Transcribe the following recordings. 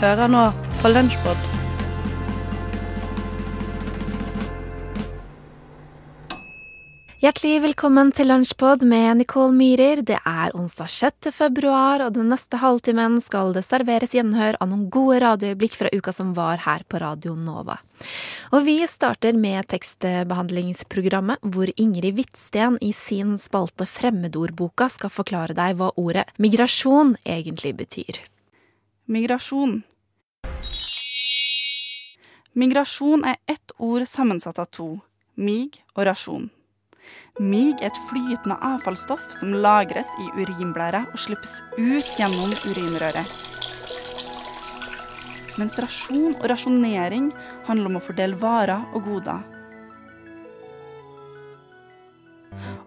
Hører nå på Lunsjbod. Hjertelig velkommen til Lunsjpod med Nicole Myhrer. Det er onsdag 6. februar, og den neste halvtimen skal det serveres gjenhør av noen gode radioøyeblikk fra uka som var her på Radio Nova. Og vi starter med tekstbehandlingsprogrammet, hvor Ingrid Hvitsten i sin spalte Fremmedordboka skal forklare deg hva ordet migrasjon egentlig betyr. Migrasjon. Migrasjon er ett ord sammensatt av to, mig og rasjon. Mig er et flytende avfallsstoff som lagres i urinblæra og slippes ut gjennom urinrøret. Mens rasjon og rasjonering handler om å fordele varer og goder.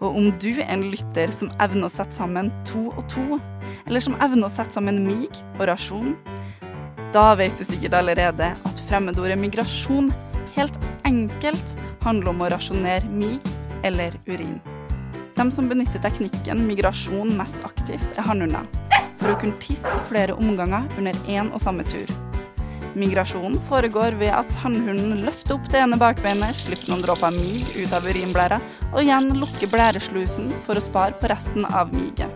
Og om du er en lytter som evner å sette sammen to og to, eller som evner å sette sammen mig og rasjon, da vet du sikkert allerede at fremmedordet migrasjon helt enkelt handler om å rasjonere mig eller urin. De som benytter teknikken migrasjon mest aktivt, er hannhunder, for å kunne tisse i flere omganger under én og samme tur. Migrasjonen foregår ved at hannhunden løfter opp det ene bakbeinet, slipper noen dråper mig ut av urinblæra, og igjen lukker blæreslusen for å spare på resten av miget.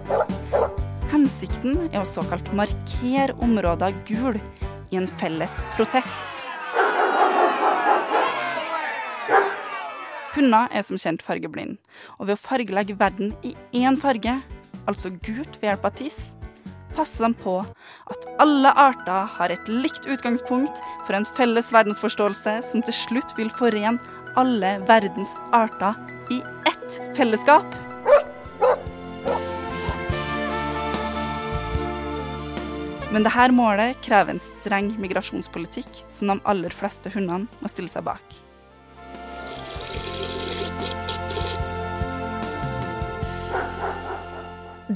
Hensikten er å såkalt markere områder gul i en felles protest. Hunder er som kjent fargeblind, og ved å fargelegge verden i én farge, altså gult ved hjelp av tiss, passer de på at alle arter har et likt utgangspunkt for en felles verdensforståelse som til slutt vil forene alle verdens arter i ett fellesskap. Men dette målet krever en streng migrasjonspolitikk som de aller fleste hundene må stille seg bak.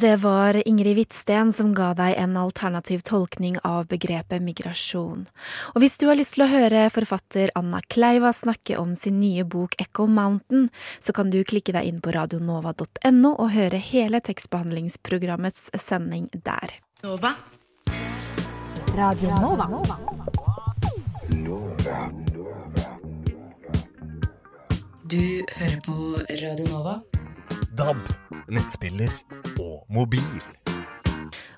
Det var Ingrid Hvitsten som ga deg en alternativ tolkning av begrepet migrasjon. Og hvis du har lyst til å høre forfatter Anna Kleiva snakke om sin nye bok Echo Mountain, så kan du klikke deg inn på radionova.no og høre hele tekstbehandlingsprogrammets sending der. Nova. Radio Nova. Du hører på Radio Nova. DAB, nettspiller og mobil.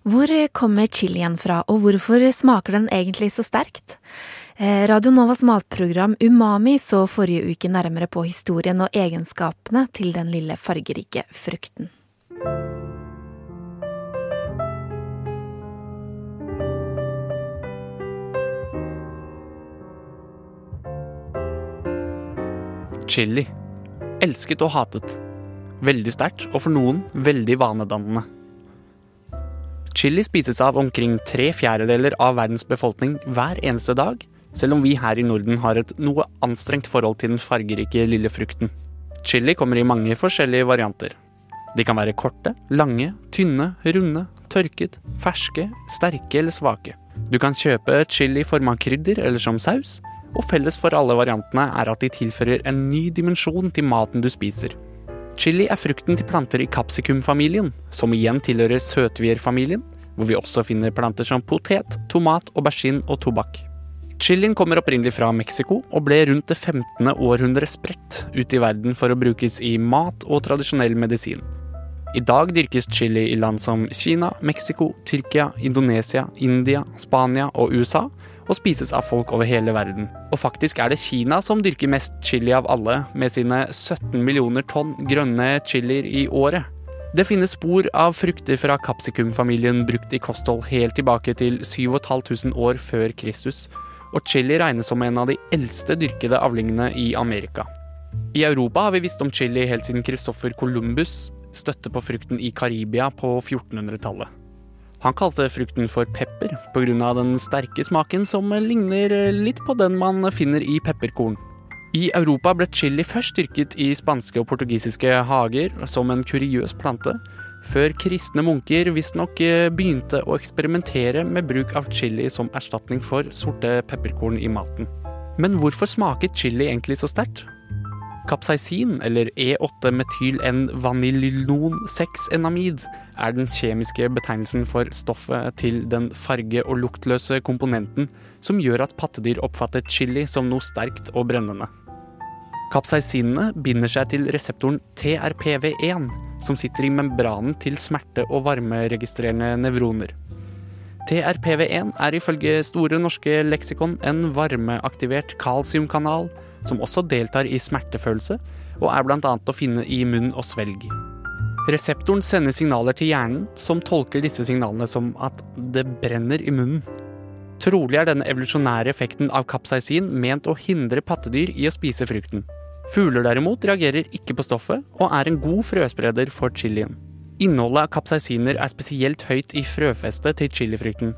Hvor kommer chilien fra, og hvorfor smaker den egentlig så sterkt? Eh, Radio Novas matprogram Umami så forrige uke nærmere på historien og egenskapene til den lille fargerike frukten. Chili. Elsket og hatet. Veldig sterkt, og for noen veldig vanedannende. Chili spises av omkring tre fjerdedeler av verdens befolkning hver eneste dag, selv om vi her i Norden har et noe anstrengt forhold til den fargerike lille frukten. Chili kommer i mange forskjellige varianter. De kan være korte, lange, tynne, runde, tørket, ferske, sterke eller svake. Du kan kjøpe chili i form av krydder eller som saus, og felles for alle variantene er at de tilfører en ny dimensjon til maten du spiser. Chili er frukten til planter i capsicum-familien, som igjen tilhører søtvierfamilien, hvor vi også finner planter som potet, tomat, aubergine og tobakk. Chilien kommer opprinnelig fra Mexico og ble rundt det 15. århundre spredt ut i verden for å brukes i mat og tradisjonell medisin. I dag dyrkes chili i land som Kina, Mexico, Tyrkia, Indonesia, India, Spania og USA, og spises av folk over hele verden. Og faktisk er det Kina som dyrker mest chili av alle, med sine 17 millioner tonn grønne chilier i året. Det finnes spor av frukter fra capsicum-familien brukt i kosthold helt tilbake til 7500 år før Kristus, og chili regnes som en av de eldste dyrkede avlingene i Amerika. I Europa har vi visst om chili helt siden Christoffer Columbus støtte på frukten i Karibia på 1400-tallet. Han kalte frukten for pepper pga. den sterke smaken som ligner litt på den man finner i pepperkorn. I Europa ble chili først dyrket i spanske og portugisiske hager som en kuriøs plante, før kristne munker visstnok begynte å eksperimentere med bruk av chili som erstatning for sorte pepperkorn i maten. Men hvorfor smaket chili egentlig så sterkt? Kapsaisin, eller E E8-metyl-N-vanillynon-6-enamid, er den kjemiske betegnelsen for stoffet til den farge- og luktløse komponenten som gjør at pattedyr oppfatter chili som noe sterkt og brennende. Kapsaisinene binder seg til reseptoren TRPV1, som sitter i membranen til smerte- og varmeregistrerende nevroner. TRPV1 er ifølge Store norske leksikon en varmeaktivert kalsiumkanal som også deltar i smertefølelse, og er bl.a. å finne i munn og svelg. Reseptoren sender signaler til hjernen, som tolker disse signalene som at det brenner i munnen. Trolig er denne evolusjonære effekten av kapsaisin ment å hindre pattedyr i å spise frukten. Fugler derimot reagerer ikke på stoffet, og er en god frøspreder for chilien. Innholdet av kapsaisiner er spesielt høyt i frøfestet til chilifrukten.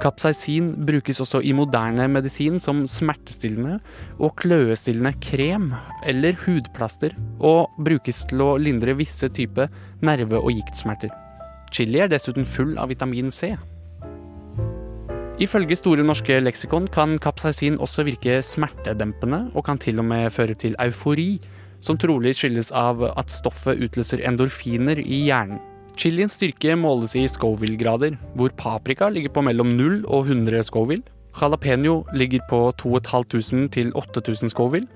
Kapsaisin brukes også i moderne medisin som smertestillende og kløestillende krem eller hudplaster, og brukes til å lindre visse typer nerve- og giktsmerter. Chili er dessuten full av vitamin C. Ifølge Store norske leksikon kan kapsaisin også virke smertedempende, og kan til og med føre til eufori, som trolig skyldes av at stoffet utløser endorfiner i hjernen. Chiliens styrke måles i Scoville-grader, hvor paprika ligger på mellom 0 og 100 Scoville. Jalapeño ligger på 2500 til 8000 Scoville.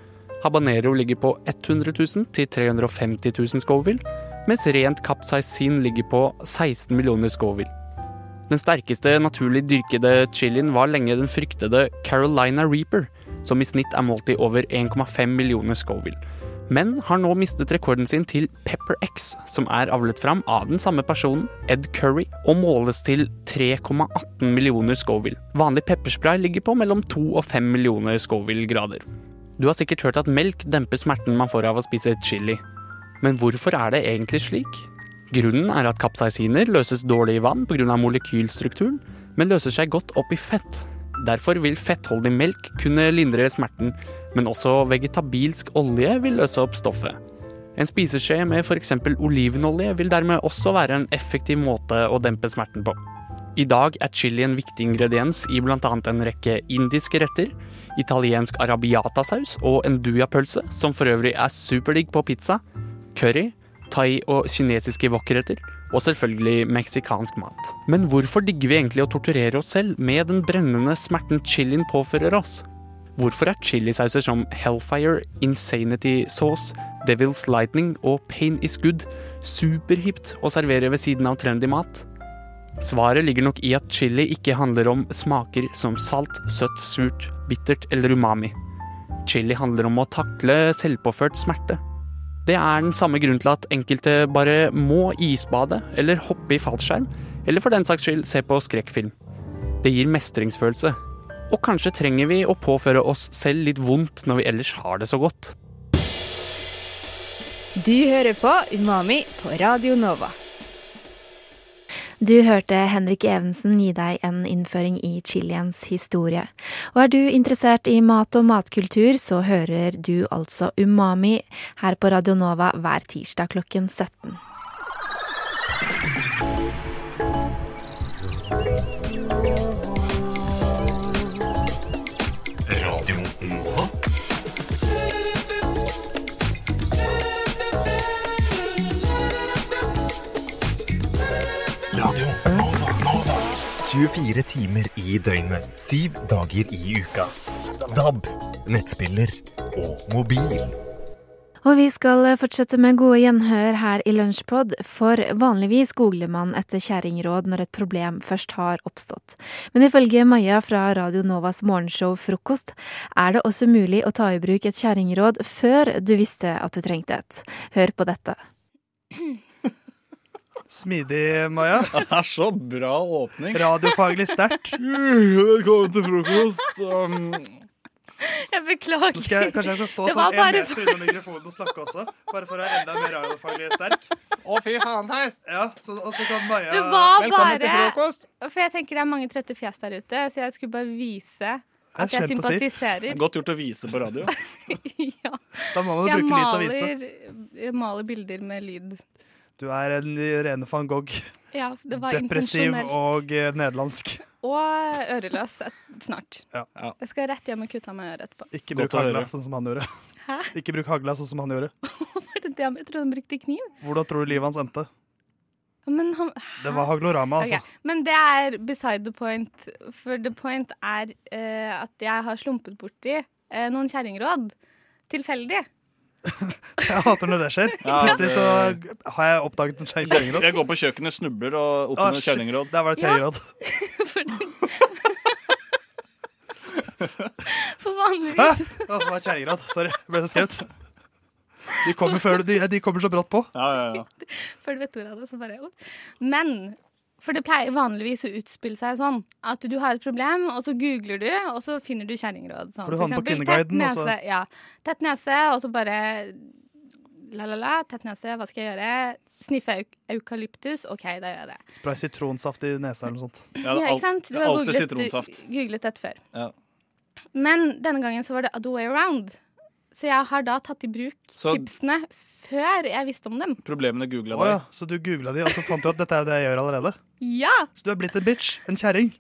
Habanero ligger på 100 000 til 350 000 Scoville, mens rent capsaicin ligger på 16 millioner Scoville. Den sterkeste naturlig dyrkede chilien var lenge den fryktede Carolina Reaper, som i snitt er målt i over 1,5 millioner Scoville men har nå mistet rekorden sin til Pepper X, som er avlet fram av den samme personen, Ed Curry, og måles til 3,18 millioner Scoville. Vanlig pepperspray ligger på mellom 2 og 5 millioner Scoville-grader. Du har sikkert hørt at melk demper smerten man får av å spise chili. Men hvorfor er det egentlig slik? Grunnen er at kapsaisiner løses dårlig i vann pga. molekylstrukturen, men løser seg godt opp i fett. Derfor vil fettholdig melk kunne lindre smerten, men også vegetabilsk olje vil løse opp stoffet. En spiseskje med f.eks. olivenolje vil dermed også være en effektiv måte å dempe smerten på. I dag er chili en viktig ingrediens i bl.a. en rekke indiske retter, italiensk arabiatasaus og en duja-pølse, som for øvrig er superdigg på pizza, curry, thai og kinesiske wokretter, og selvfølgelig meksikansk mat. Men hvorfor digger vi egentlig å torturere oss selv med den brennende smerten chilien påfører oss? Hvorfor er chilisauser som Hellfire, Insanity Sauce, Devil's Lightning og Pain is Good superhipt å servere ved siden av trendy mat? Svaret ligger nok i at chili ikke handler om smaker som salt, søtt, surt, bittert eller umami. Chili handler om å takle selvpåført smerte. Det er den samme grunnen til at enkelte bare må isbade eller hoppe i fallskjerm, eller for den saks skyld se på skrekkfilm. Det gir mestringsfølelse. Og kanskje trenger vi å påføre oss selv litt vondt når vi ellers har det så godt. Du hører på Umami på Radio Nova. Du hørte Henrik Evensen gi deg en innføring i chiliens historie. Og er du interessert i mat og matkultur, så hører du altså Umami her på Radio Nova hver tirsdag klokken 17. 24 timer i døgnet, syv dager i uka. DAB, nettspiller og mobil. Og vi skal fortsette med gode gjenhør her i Lunsjpod, for vanligvis googler man etter kjerringråd når et problem først har oppstått. Men ifølge Maja fra Radio Novas morgenshow Frokost er det også mulig å ta i bruk et kjerringråd før du visste at du trengte et. Hør på dette. Smidig, Maja. Det er så bra åpning. Radiofaglig sterkt. Velkommen til frokost. Um, Jeg beklager. Jeg, kanskje jeg skal stå sånn en meter meter unna mikrofonen og snakke også? Bare for å være enda mer radiofaglig sterk? Å, fy faen, Theis. Ja, så, og så kan Maja Det var Velkommen til bare frokost. For jeg tenker det er mange trøtte fjes der ute, så jeg skulle bare vise at jeg sympatiserer. si. Godt gjort å vise på radio. ja. Da må man bruke lyd til å vise. jeg maler bilder med lyd. Du er en rene van Gogh. Ja, det var Depressiv og eh, nederlandsk. Og øreløs et- snart. Ja. Ja. Jeg skal rett hjem og kutte av meg øret etterpå. Ikke bruk hagla, sånn som han gjorde. Hæ? Ikke bruk hagla sånn som han gjorde. Var det det han jeg trodde han brukte kniv? Hvordan tror du livet hans endte? Men han Det var haglorama, altså. Okay. Men det er beside the point. For the point er uh, at jeg har slumpet borti uh, noen kjerringråd. Tilfeldig. Jeg hater når det skjer. Ja. Plutselig så har jeg oppdaget en kjerringråd. Jeg går på kjøkkenet, snubler og opp Ah, under shit. kjerringråd. Der var det et kjerringråd. For, for vanligvis Hæ? Det var kjerringråd. Sorry, jeg ble så skremt. De kommer, før, de, de kommer så brått på. Ja, ja, ja. Før du vet ordet av det, så bare. Men for det pleier vanligvis å utspille seg sånn at du har et problem, og så googler du, og så finner du kjerringråd. Sånn, For du havner på Kvinneguiden, og så- Ja. Tett nese, og så bare la-la-la, tett nese, hva skal jeg gjøre? Sniffe euk eukalyptus, OK, da gjør jeg det. Spray sitronsaft i nesa eller noe sånt. ja det Ja, ikke sant? Du det er har alltid googlet, sitronsaft. googlet dette før. Ja. Men denne gangen så var det other way around. Så jeg har da tatt i bruk Så- tipsene før jeg visste om dem. Problemene googla deg. deg. ja, så du googla de, og så fant du at dette er jo det jeg gjør allerede? Ja! Så du er blitt en bitch? En kjerring?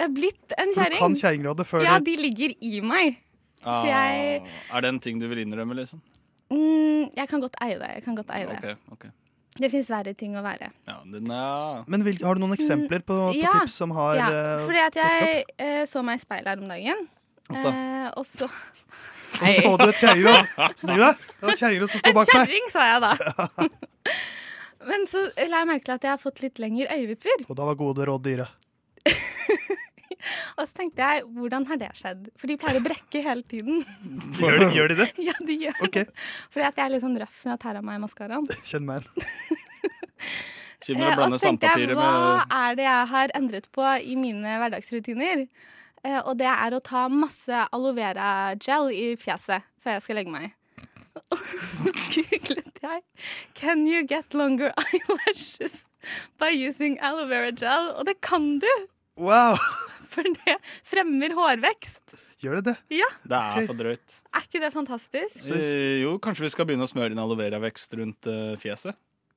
Jeg er blitt en For du kan kjerring. kjerringrådet før Ja, de ligger i meg. Ah, jeg- Er det en ting du vil innrømme, liksom? Mm, jeg kan godt eie det. Jeg kan godt eie det. Ok, ok. Det fins verre ting å være. Ja, den er Men vil, har du noen eksempler på, på Mm, Ja, tips som har Ja, eh, fordi at jeg uh, så meg i speilet her om dagen. Uh. Eh, og så Så så du et kjerringråd? Så tenkte du det? Det var et kjerringråd som sto bak meg. kjerring, sa jeg da. Men så la jeg merke til at jeg har fått litt lengre øyevipper. Og da var gode råd dyre. Og så tenkte jeg, hvordan har det skjedd? For de pleier å brekke hele tiden. Gjør de, gjør de det? Ja, de gjør okay. det. Fordi at jeg er litt sånn røff når jeg tar av meg maskaraen. kjenn meg igjen. Eh, og så tenkte jeg, hva med er det jeg har endret på i mine hverdagsrutiner? Eh, og det er å ta masse aloe vera gel i fjeset før jeg skal legge meg. Og googlet jeg 'Can you get longer eyelashes by using aloe vera gel?' Og det kan du! Wow! For det fremmer hårvekst. Gjør det det? Ja, Det er okay. for drøyt. er ikke det fantastisk? Så, jo, kanskje vi skal begynne å smøre inn aloe vera-vekst rundt uh, fjeset?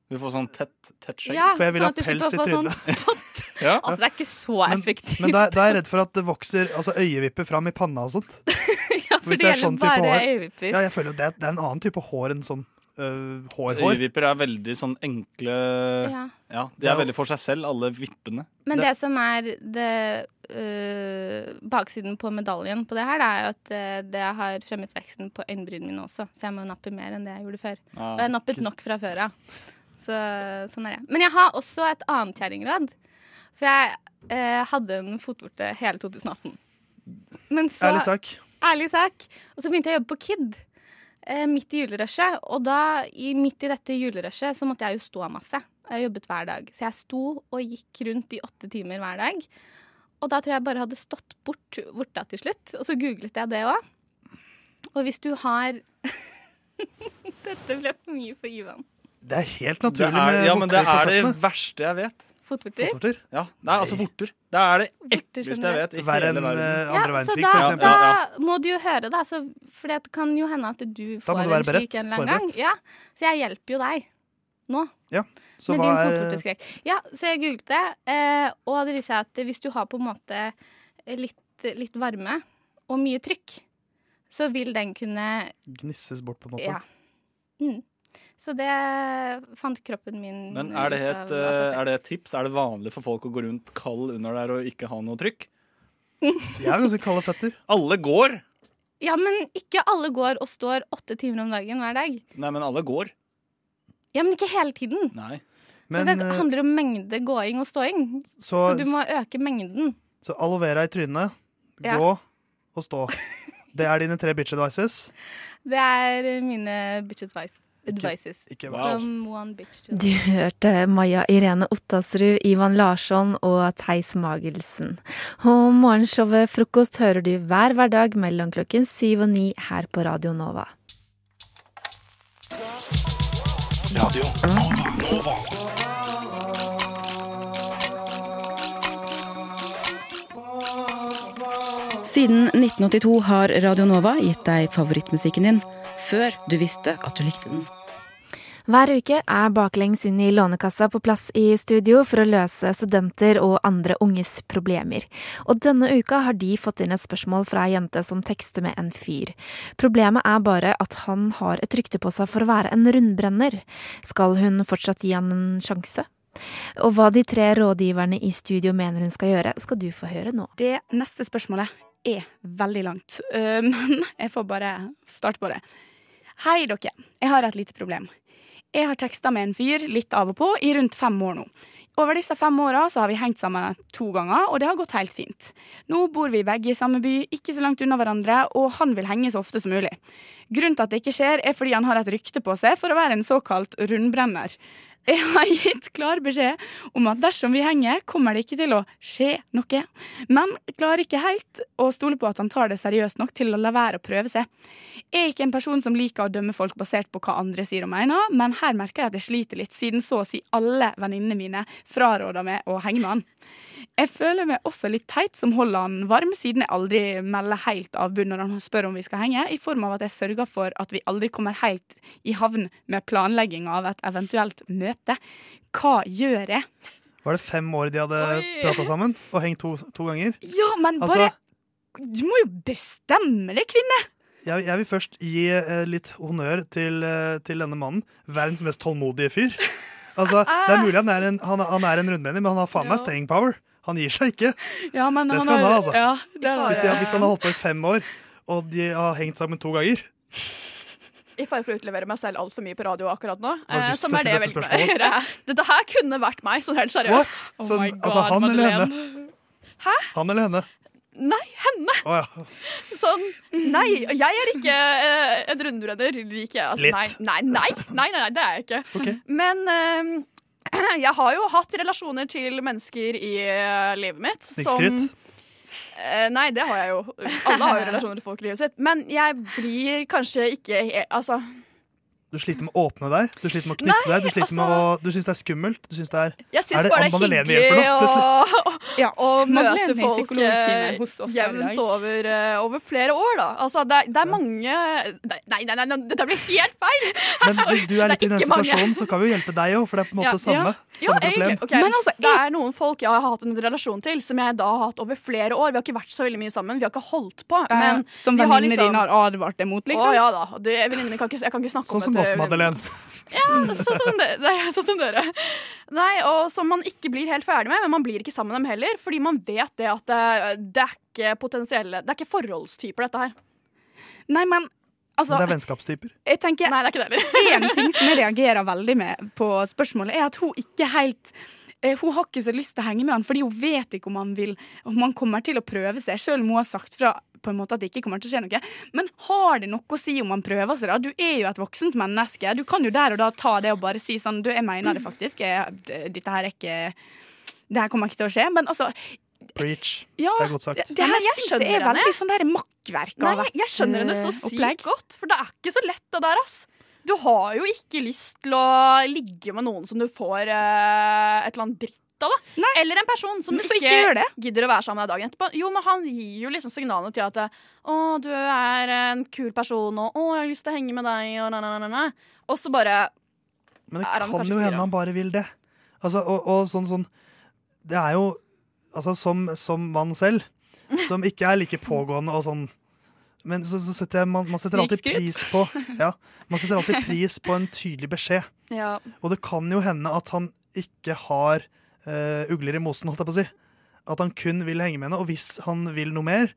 Vi får sånn tett, tett skjegg. Ja, For jeg vil sånn ha pels i trynet. Sånn. Ja. Altså, det er ikke så effektivt. men da, da er jeg redd for at det vokser altså øyevipper fram i panna og sånt. ja, for det er gjelder sånn bare hår. øyevipper. Ja, jeg føler jo det, det er en annen type hår enn sånn uh, hår-hår. Øyevipper er veldig sånn enkle Ja. Ja, de er veldig for seg selv, alle vippene. Men Det- det, som er det uh, baksiden på medaljen på det her, det er jo at det har fremmet veksten på øyenbrynene mine også. Så jeg må nappe mer enn det jeg gjorde før. Ja. Og jeg nappet nok fra før av. Så sånn er det. Men jeg har også et annet kjerringråd. For jeg eh, hadde en fotvorte hele 2018. Men så Ærlig sak. Ærlig sak. Og så begynte jeg å jobbe på Kid. Eh, midt i julerushet. Og da, i, midt i dette julerushet, så måtte jeg jo stå masse. Jeg jobbet hver dag. Så jeg sto og gikk rundt i åtte timer hver dag. Og da tror jeg bare hadde stått bort vorta til slutt. Og så googlet jeg det òg. Og hvis du har Dette ble for mye for Ivan. Det er helt Det naturlig er, med ja, men det er det verste jeg vet. Fotvorter. Fotvorter. Ja, Nei, altså vorter. Det er det ekleste jeg vet i Verre enn Ja, andre så verdenskrig, da, for Ja, eksempel. da må du jo høre, da. Så, for det kan jo hende at du får du en slik en eller annen gang. Ja, så jeg hjelper jo deg nå. Så med hva din fotvorteskrekk. Ja, så jeg googlet det, eh, og det viser seg at hvis du har på en måte litt, litt varme og mye trykk, så vil den kunne gnisses bort, på en måte? Ja. Mm. Så det fant kroppen min Men er det, et, av altså, eh, er det et tips? Er det vanlig for folk å gå rundt kald under der og ikke ha noe trykk? Jeg har ganske kalde føtter. Alle går! Ja, men ikke alle går og står åtte timer om dagen hver dag. Nei, men alle går. Ja, men ikke hele tiden. Nei. Men, det øh, handler om mengde gåing og ståing. så, Så du må øke mengden. så aloe vera i trynet, Ja. gå og stå. Det er dine tre bitch advices. Det er mine bitch advice. Advices. Ikke Wow. From one bitch to Du hørte Maja Irene Ottasrud, Ivan Larsson og Theis Magelsen. Og morgenshowet Frokost hører du hver hverdag mellom klokken syv og ni her på Radio Nova. Radio Nova. Siden 1982 har Radio Nova gitt deg favorittmusikken din før du visste at du likte den. Hver uke er Baklengs inn i Lånekassa på plass i studio for å løse studenter og andre unges problemer. Og denne uka har de fått inn et spørsmål fra ei jente som tekster med en fyr. Problemet er bare at han har et rykte på seg for å være en rundbrenner. Skal hun fortsatt gi han en sjanse? Og hva de tre rådgiverne i studio mener hun skal gjøre, skal du få høre nå. Det neste spørsmålet er veldig langt, eh, men jeg får bare starte på det. Hei, dere. Jeg har et lite problem. Jeg har teksta med en fyr litt av og på i rundt fem år nå. Over disse fem åra har vi hengt sammen to ganger, og det har gått helt fint. Nå bor vi begge i samme by, ikke så langt unna hverandre, og han vil henge så ofte som mulig. Grunnen til at det ikke skjer, er fordi han har et rykte på seg for å være en såkalt rundbrenner. Jeg har gitt klar beskjed om at dersom vi henger, kommer det ikke til å skje noe. Men klarer ikke helt å stole på at han tar det seriøst nok til å la være å prøve seg. Jeg er ikke en person som liker å dømme folk basert på hva andre sier og mener, men her merker jeg at jeg sliter litt, siden så å si alle venninnene mine fraråder meg å henge med han. Jeg føler meg også litt teit som holder han varm, siden jeg aldri melder helt avbud når han spør om vi skal henge, i form av at jeg sørger for at vi aldri kommer helt i havn med planlegging av et eventuelt møte. Hva gjør jeg? Var det fem år de hadde prata sammen og hengt to, to ganger? Ja, men Altså- bare Du må jo bestemme det, kvinne! Jeg, jeg vil først gi eh, litt honnør til, eh, til denne mannen. Verdens mest tålmodige fyr. Altså, Det er mulig han er en, han, han er en rundmennig, men han har faen meg staying power. Han gir seg ikke. Ja, men Det skal han ha, altså. Ja, det Hvis, de, hvis han har holdt på i fem år, og de har hengt sammen to ganger I fare for å utlevere meg selv altfor mye på radio akkurat nå. Eh, som er det jeg velger å gjøre. Dette her kunne vært meg, sånn helt seriøst. What? Sånn, altså han eller henne? Hæ? Han eller henne? Nei, henne! Oh, ja. Sånn, nei, jeg er ikke eh, en rundbrenner. Like. Altså, Litt. Nei, nei, nei, nei, nei, det er jeg ikke. Men eh, jeg har jo hatt relasjoner til mennesker i eh, livet mitt Snikskryt? Eh, nei, det har jeg jo. Alle har jo relasjoner til folk i livet sitt. Men jeg blir kanskje ikke he- Altså Du sliter med å åpne deg, du sliter med å knytte Nei, deg. Du, sliter med altså- å, du syns det er skummelt. Du syns det er Jeg syns Er bare det er hyggelig hjelper nå, plutselig? å, å møte er folk eh, jevnt over, eh, over flere år, da. Altså, det er, det er mange Nei, nei, nei, nei, dette blir helt feil! Men hvis du er litt i den situasjonen, så kan vi jo hjelpe deg òg, for det er på en måte Ja, samme, Ja, samme problem. egentlig. Ok, Men altså, det er noen folk jeg har hatt en relasjon til, som jeg da har hatt over flere år. Vi har ikke vært så veldig mye sammen, vi har ikke holdt på. Men Eh, som vi venninnene liksom- dine har advart deg mot, liksom? Å ja da. Det, venninnene kan ikke, jeg kan ikke snakke Sånn om det dette. Oss, Madeleine. Ja, sånn som, sånn som dere. Nei, og som man ikke blir helt ferdig med, men man blir ikke sammen med dem heller. Fordi man vet det at det, det er ikke potensielle Det er ikke forholdstyper, dette her. Nei, men altså Men det er vennskapstyper. Jeg tenker Nei, det er ikke det heller. En ting som jeg reagerer veldig med på spørsmålet, er at hun ikke helt eh, hun har ikke så lyst til å henge med han, fordi hun vet ikke om han vil Om han kommer til å prøve seg, selv om hun har sagt fra på en måte at det ikke kommer til å skje noe. Men har det noe å si om han prøver seg, da? Du er jo et voksent menneske. Du kan jo der og da ta det og bare si sånn Du, jeg mener det faktisk. Jeg, dette her er ikke Det her kommer ikke til å skje. Men altså Preach. Ja, Det er godt sagt. Det her jeg er henne. veldig sånn makkverk av et jeg skjønner henne så eh, sykt opplegg. godt, for det er ikke så lett det der, ass. Du har jo ikke lyst til å ligge med noen som du får eh, et eller annet dritt av, da. Eller en person som Men så ikke, ikke det. gidder å være sammen med deg dagen etterpå. Jo, men han gir jo liksom signalene til at å, du er en kul person, og å, jeg har lyst til å henge med deg, og na, na, na, na. Og så bare Men det er han kan kanskje jo hende han bare vil det. Altså, og, og sånn, sånn Det er jo Altså, som, som mann selv, som ikke er like pågående og sånn Men så, så setter jeg, man, man setter alltid pris på Ja, man setter alltid pris på en tydelig beskjed. Ja. Og det kan jo hende at han ikke har uh, ugler i mosen, holdt jeg på å si. At han kun vil henge med henne. Og hvis han vil noe mer,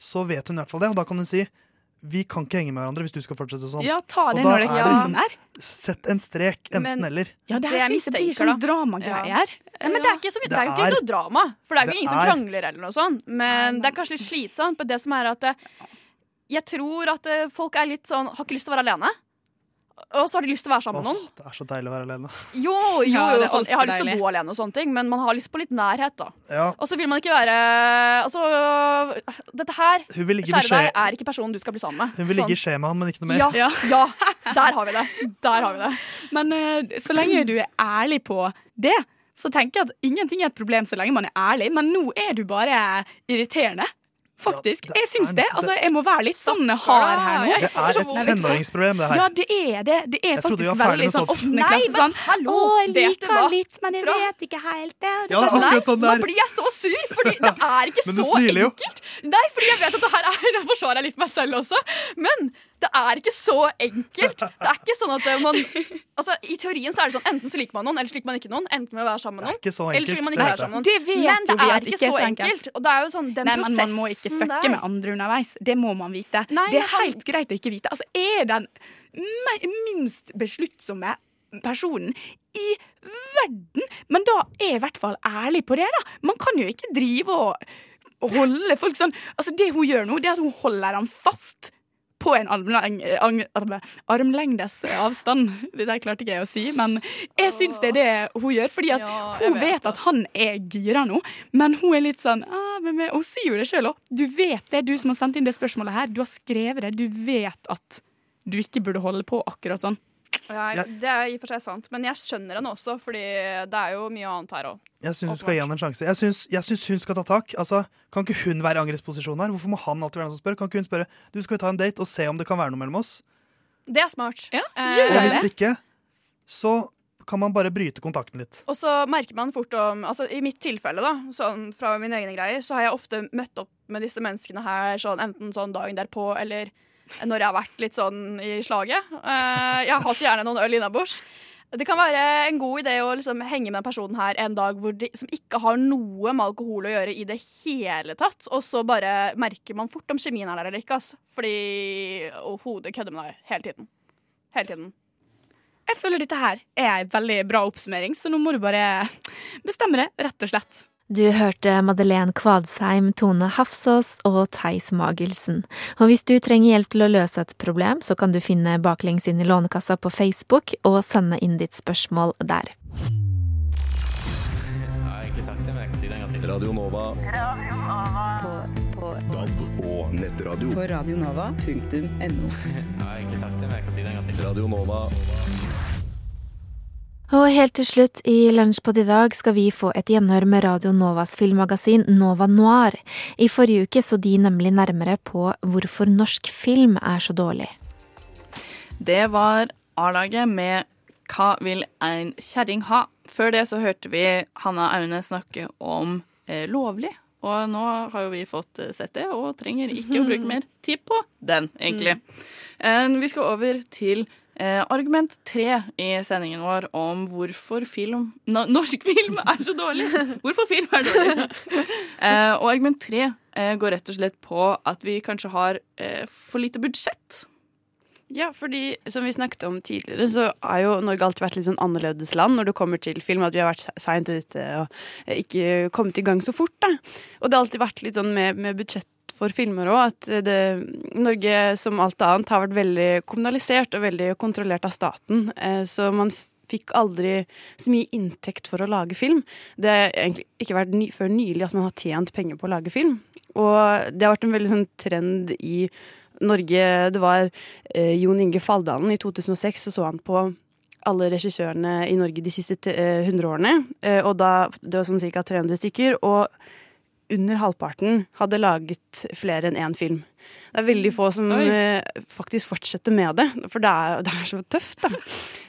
så vet hun i hvert fall det. Og da kan hun si vi kan ikke henge med hverandre hvis du skal fortsette sånn. Ja, ta Og det da når det er kommer. Sett en strek, enten Men- eller. Ja, det Det her synes jeg blir sånn dramagreier. Ja. Ja, men det er, ikke så, det er jo ikke er- noe drama, for det er jo det ingen som er- krangler eller noe sånt. Men det er kanskje litt slitsomt. Men det som er at eh, jeg tror at eh, folk er litt sånn Har ikke lyst til å være alene. Og så har de lyst til å være sammen med noen. det er så deilig å være alene. Jo, jo, jo sånn, jeg har lyst til å bo alene og sånne ting, men man har lyst på litt nærhet, da. Ja, Og så vil man ikke være Altså, dette her, i kjære deg, er ikke personen du skal bli sammen med. hun vil ligge i skje med han, men ikke noe mer. Ja, Ja. ja, der har vi det. Der har vi det. Men eh, så lenge du er ærlig på det, så tenker jeg at ingenting er et problem så lenge man er ærlig. Men nå er du bare irriterende. Faktisk. Ja, det jeg syns det. Altså, jeg må være litt sånn hard her nå. Det er et tenåringsproblem, det her. Ja, det er det. Det er Jeg faktisk veldig sånn åttende Nei, klasse men sånn. hallo, Å, jeg liker litt, men jeg vet ikke helt det. Ja, det er sånn Nei, der. nå blir jeg så sur, fordi det er ikke så enkelt. Nei, fordi jeg vet at det her er Jeg forsvarer jeg litt meg selv også, men det er ikke så enkelt. Det er ikke sånn at man Altså, I teorien så er det sånn enten så liker man noen, eller så liker man ikke noen. Enten med å være sammen med noen, eller så vil man ikke være sammen med Det noen. vet Men det er ikke ikke så så enkelt. enkelt. Og det er jo sånn den Nei, men Man må ikke fucke der. med andre underveis. Det må man vite. Nei, det er helt greit å ikke vite. Altså, er den minst besluttsomme personen i verden. Men da er jeg i hvert fall ærlig på det, da. Man kan jo ikke drive og og holde folk sånn Altså, det hun gjør nå, det er at hun holder han fast. På en armlengdes avstand. Det der klarte ikke jeg å si, men jeg syns det er det hun gjør. Fordi at hun vet at han er gira nå, men hun er litt sånn ah, Hun sier jo det sjøl òg. Du vet det, du som har sendt inn det spørsmålet her. Du har skrevet det. Du vet at du ikke burde holde på akkurat sånn. Ja, det er i og for seg sant, men jeg skjønner henne også, fordi det er jo mye annet her òg. Jeg syns hun skal gi han en sjanse. Jeg syns, jeg syns hun skal ta tak. Altså, Kan ikke hun være i angrepsposisjon her? Hvorfor må han alltid være den som spør? Kan ikke hun spørre du skal vi ta en date og se om det kan være noe mellom oss? Det er smart. Ja, Eh, Og hvis ikke, så kan man bare bryte kontakten litt. Og så merker man fort om altså I mitt tilfelle, da, sånn fra mine egne greier, så har jeg ofte møtt opp med disse menneskene her sånn, enten sånn dagen derpå eller når jeg har vært litt sånn i slaget. Eh, jeg har hatt gjerne noen øl innabords. Det kan være en god idé å liksom henge med den personen her en dag de, som ikke har noe med alkohol å gjøre i det hele tatt, og så bare merker man fort om kjemien er der eller ikke. ass. Fordi og hodet kødder med deg hele tiden. Hele tiden. Jeg føler dette her er en veldig bra oppsummering, så nå må du bare bestemme det, rett og slett. Du hørte Madeleine Kvadsheim, Tone Hafsås og Theis Magelsen. Og hvis du trenger hjelp til å løse et problem, så kan du finne Baklengs inn i Lånekassa på Facebook og sende inn ditt spørsmål der. Jeg har egentlig sagt det, men jeg kan si det en gang til. Radio Nova. Radio Nova. På. DAB og nettradio. På radionova.no. Jeg har egentlig sagt det, men jeg kan si det en gang til. Radio Nova. Og helt til slutt i Lunsjpod i dag skal vi få et gjenhør med Radio Novas filmmagasin Nova Noir. I forrige uke så de nemlig nærmere på hvorfor norsk film er så dårlig. Det var A-laget med Hva vil ein kjerring ha? Før det så hørte vi Hanna Aune snakke om eh, lovlig. Og nå har jo vi fått eh, sett det, og trenger ikke å bruke mer tid på den, egentlig. Mm. vi skal over til eh, argument tre i sendingen vår om hvorfor film no, norsk film er så dårlig. Hvorfor film er dårlig. Eh, og argument tre eh, går rett og slett på at vi kanskje har eh, for lite budsjett. Ja, fordi som vi snakket om tidligere, så har jo Norge alltid vært litt sånn annerledes land når det kommer til film. At vi har vært seint ute og ikke kommet i gang så fort. da. Og det har alltid vært litt sånn med, med budsjett for filmer òg, at det, Norge som alt annet har vært veldig kommunalisert og veldig kontrollert av staten. Eh, Så man fikk aldri så mye inntekt for å lage film. Det har egentlig ikke vært ny, før nylig at man har tjent penger på å lage film. Og det har vært en veldig sånn trend i Norge Det var eh, Jon Inge Faldalen i 2006, så så han på alle regissørene i Norge de siste hundre 100 årene. Eh, og da, Det var sånn ca. 300 stykker. Og under halvparten hadde laget flere enn én film. Det er veldig få som Oi. eh, faktisk fortsetter med det, for det er, det er så tøft, da.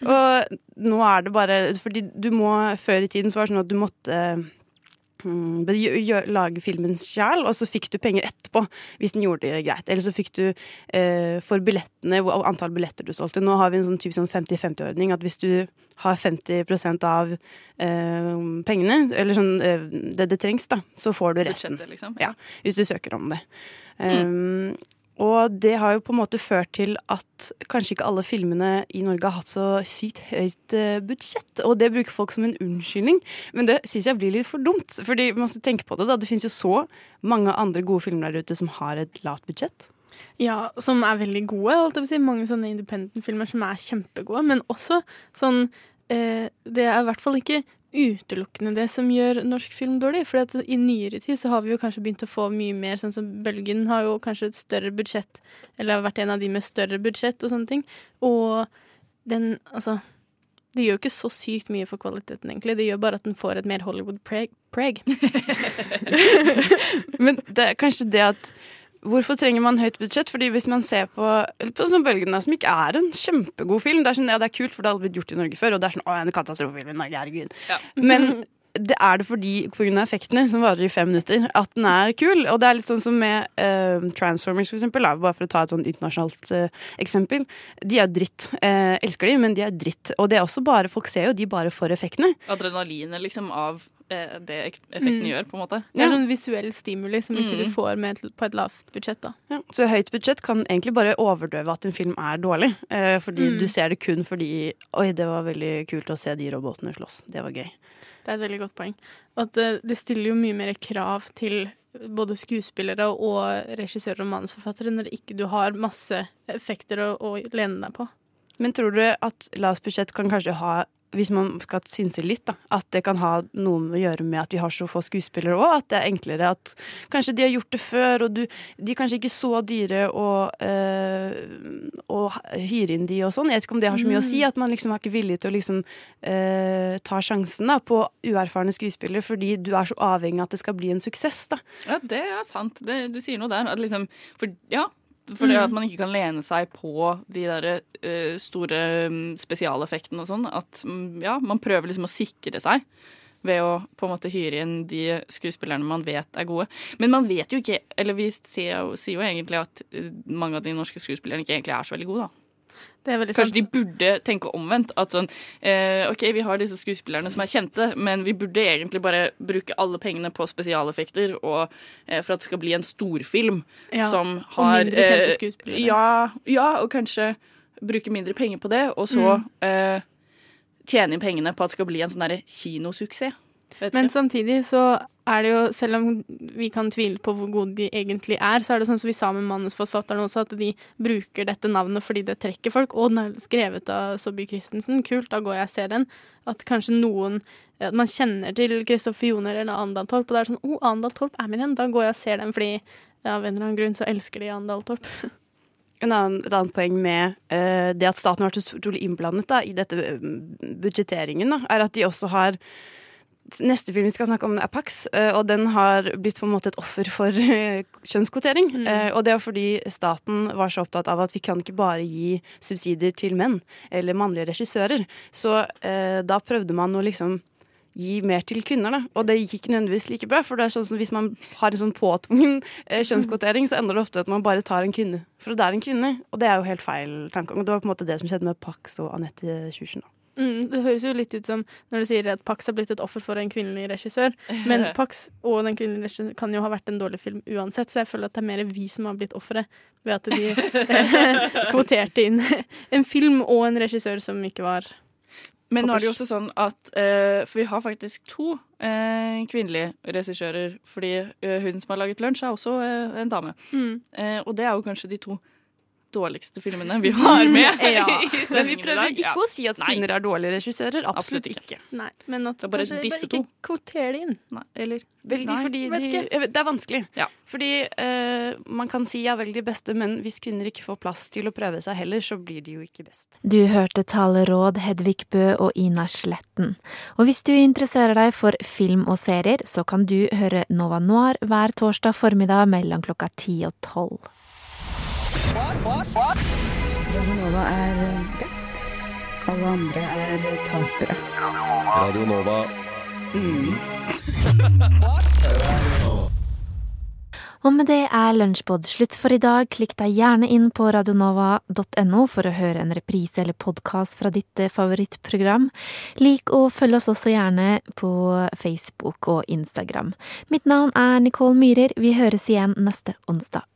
Og nå er det bare Fordi du må Før i tiden så var det sånn at du måtte mm, lage filmen sjæl, og så fikk du penger etterpå hvis den gjorde det greit. Eller så fikk du eh, for billettene, hvor antall billetter du solgte. Nå har vi en sånn typisk sånn 50-50-ordning, at hvis du har 50% av eh, pengene, eller sånn eh, det det trengs, da, så får du resten. Liksom. Ja, hvis du søker om det. Um, og det har jo på en måte ført til at kanskje ikke alle filmene i Norge har hatt så sykt høyt eh, budsjett. Og det bruker folk som en unnskyldning, men det syns jeg blir litt for dumt. Fordi man skal tenke på det da, det finnes jo så mange andre gode filmer der ute som har et lavt budsjett. Ja, som er veldig gode. Holdt si. Mange sånne independent-filmer som er kjempegode. Men også sånn eh, Det er i hvert fall ikke utelukkende det som gjør norsk film dårlig. For i nyere tid så har vi jo kanskje begynt å få mye mer sånn som Bølgen har jo kanskje et større budsjett, eller har vært en av de med større budsjett og sånne ting. Og den, altså Det gjør jo ikke så sykt mye for kvaliteten, egentlig. Det gjør bare at den får et mer Hollywood-preg. preg. Men det er kanskje det at Hvorfor trenger man høyt budsjett? Fordi hvis man ser på, på sånn Bølgene, som ikke er en kjempegod film Det er sånn, ja, det er kult, for det har aldri blitt gjort i Norge før, og det er sånn Å, en katastrofefilm i Norge, herregud. Men det er det fordi pga. effektene, som varer i fem minutter, at den er kul. Og det er litt sånn som med uh, Transformers, for eksempel. Bare for å ta et sånn internasjonalt uh, eksempel. De er dritt. Uh, elsker de, men de er dritt. Og det er også bare, folk ser jo de bare for effektene. Adrenalinet liksom av det effekten Mm. gjør, på en måte. Det er sånn visuell stimuli som ikke du Mm. får med et, på et lavt budsjett. da. Ja, så høyt budsjett kan egentlig bare overdøve at en film er dårlig. Eh, fordi Mm. du ser det kun fordi Oi, det var veldig kult å se de robotene slåss. Det var gøy. Det er et veldig godt poeng. At det, det stiller jo mye mer krav til både skuespillere og regissører og manusforfattere når ikke du har masse effekter å, å lene deg på. Men tror du at lavt budsjett kan kanskje ha hvis man skal synse litt, da, at det kan ha noe å gjøre med at vi har så få skuespillere òg? At det er enklere at kanskje de har gjort det før, og du, de er kanskje ikke så dyre å, øh, hyre inn de og sånn. Jeg vet ikke om det har så mye å si, Mm. at man liksom er ikke villig til å liksom øh, ta sjansen da, på uerfarne skuespillere fordi du er så avhengig av at det skal bli en suksess. da. Ja, det er sant. Det, du sier noe der. At liksom, for, ja, fordi Mm. at man ikke kan lene seg på de der uh, store mm, spesialeffektene og sånn. At mm, ja, man prøver liksom å sikre seg ved å på en måte hyre inn de skuespillerne man vet er gode. Men man vet jo ikke, eller vi sier jo, sier jo egentlig at eh, mange av de norske skuespillerne ikke egentlig er så veldig gode, da. Det er Kanskje sant. de burde tenke omvendt. At sånn eh, OK, vi har disse skuespillerne som er kjente, men vi burde egentlig bare bruke alle pengene på spesialeffekter og eh, for at det skal bli en storfilm Ja, som og har mindre kjente eh, skuespillere. Ja, ja, og kanskje bruke mindre penger på det, og så Mm. eh, tjene inn pengene på at det skal bli en sånn derre kinosuksess. Men samtidig så er det jo, selv om vi kan tvile på hvor gode de egentlig er, så er det sånn som vi sa med manusforfatterne også, at de bruker dette navnet fordi det trekker folk. Og den er skrevet av Saabye Christensen. Kult, da går jeg og ser den. At kanskje noen at Man kjenner til Kristoffer Joner eller Andal Torp, og det er sånn Å, oh, Andal Torp er med den. Da går jeg og ser den fordi ja, av en eller annen grunn så elsker de Andal Torp. En annen, et annet poeng med uh, det at staten har vært så utrolig innblandet da, i dette eh, budsjetteringen, da, er at de også har Neste film vi skal snakke om, er Pax, eh, og den har blitt på en måte et offer for eh, kjønnskvotering. Mm. og det er fordi staten var så opptatt av at vi kan ikke bare gi subsidier til menn eller mannlige regissører. Så eh, da prøvde man å liksom gi mer til kvinner, da. Og det gikk ikke nødvendigvis like bra. For det er sånn som hvis man har en sånn påtvungen eh, kjønnskvotering, så ender det ofte at man bare tar en kvinne. For det er en kvinne. Og det er jo helt feil tankegang. Det var på en måte det som skjedde med Pax og Anette Kjursen. da. Mm, det høres jo litt ut som når du sier at Pax har blitt et offer for en kvinnelig regissør. Men Pax og den kvinnelige regissøren kan jo ha vært en dårlig film uansett, så jeg føler at det er mer vi som har blitt ofre ved at de kvoterte inn en film og en regissør som ikke var Men nå er det jo også sånn at uh, For vi har faktisk to uh, kvinnelige regissører. Fordi uh, hun som har laget lunsj, er også en dame. Mm. Og det er jo kanskje de to dårligste filmene vi har med. Ja. i Men vi prøver ikke Ja. å si at Nei. kvinner er dårlige regissører. Absolutt, Absolutt ikke. Nei, men at Det er bare kanskje disse ikke kvotere det inn. Nei, eller Veldig Nei, fordi vet de, ikke. vet, Det er vanskelig. Ja. Fordi uh, man kan si ja, vel de beste, men hvis kvinner ikke får plass til å prøve seg heller, så blir de jo ikke best. Du hørte taleråd Hedvig Bø og Ina Sletten. Og hvis du interesserer deg for film og serier, så kan du høre Nova Noir hver torsdag formiddag mellom klokka ti og tolv. Radio Nova er best. Alle andre er tapere. Radio Nova. Og med det er Lunsjpod slutt for i dag. Klikk deg gjerne inn på radionova.no for å høre en reprise eller podkast fra ditt eh, favorittprogram. Lik og følg oss også gjerne på Facebook og Instagram. Mitt navn er Nicole Myhrer. Vi høres igjen neste onsdag.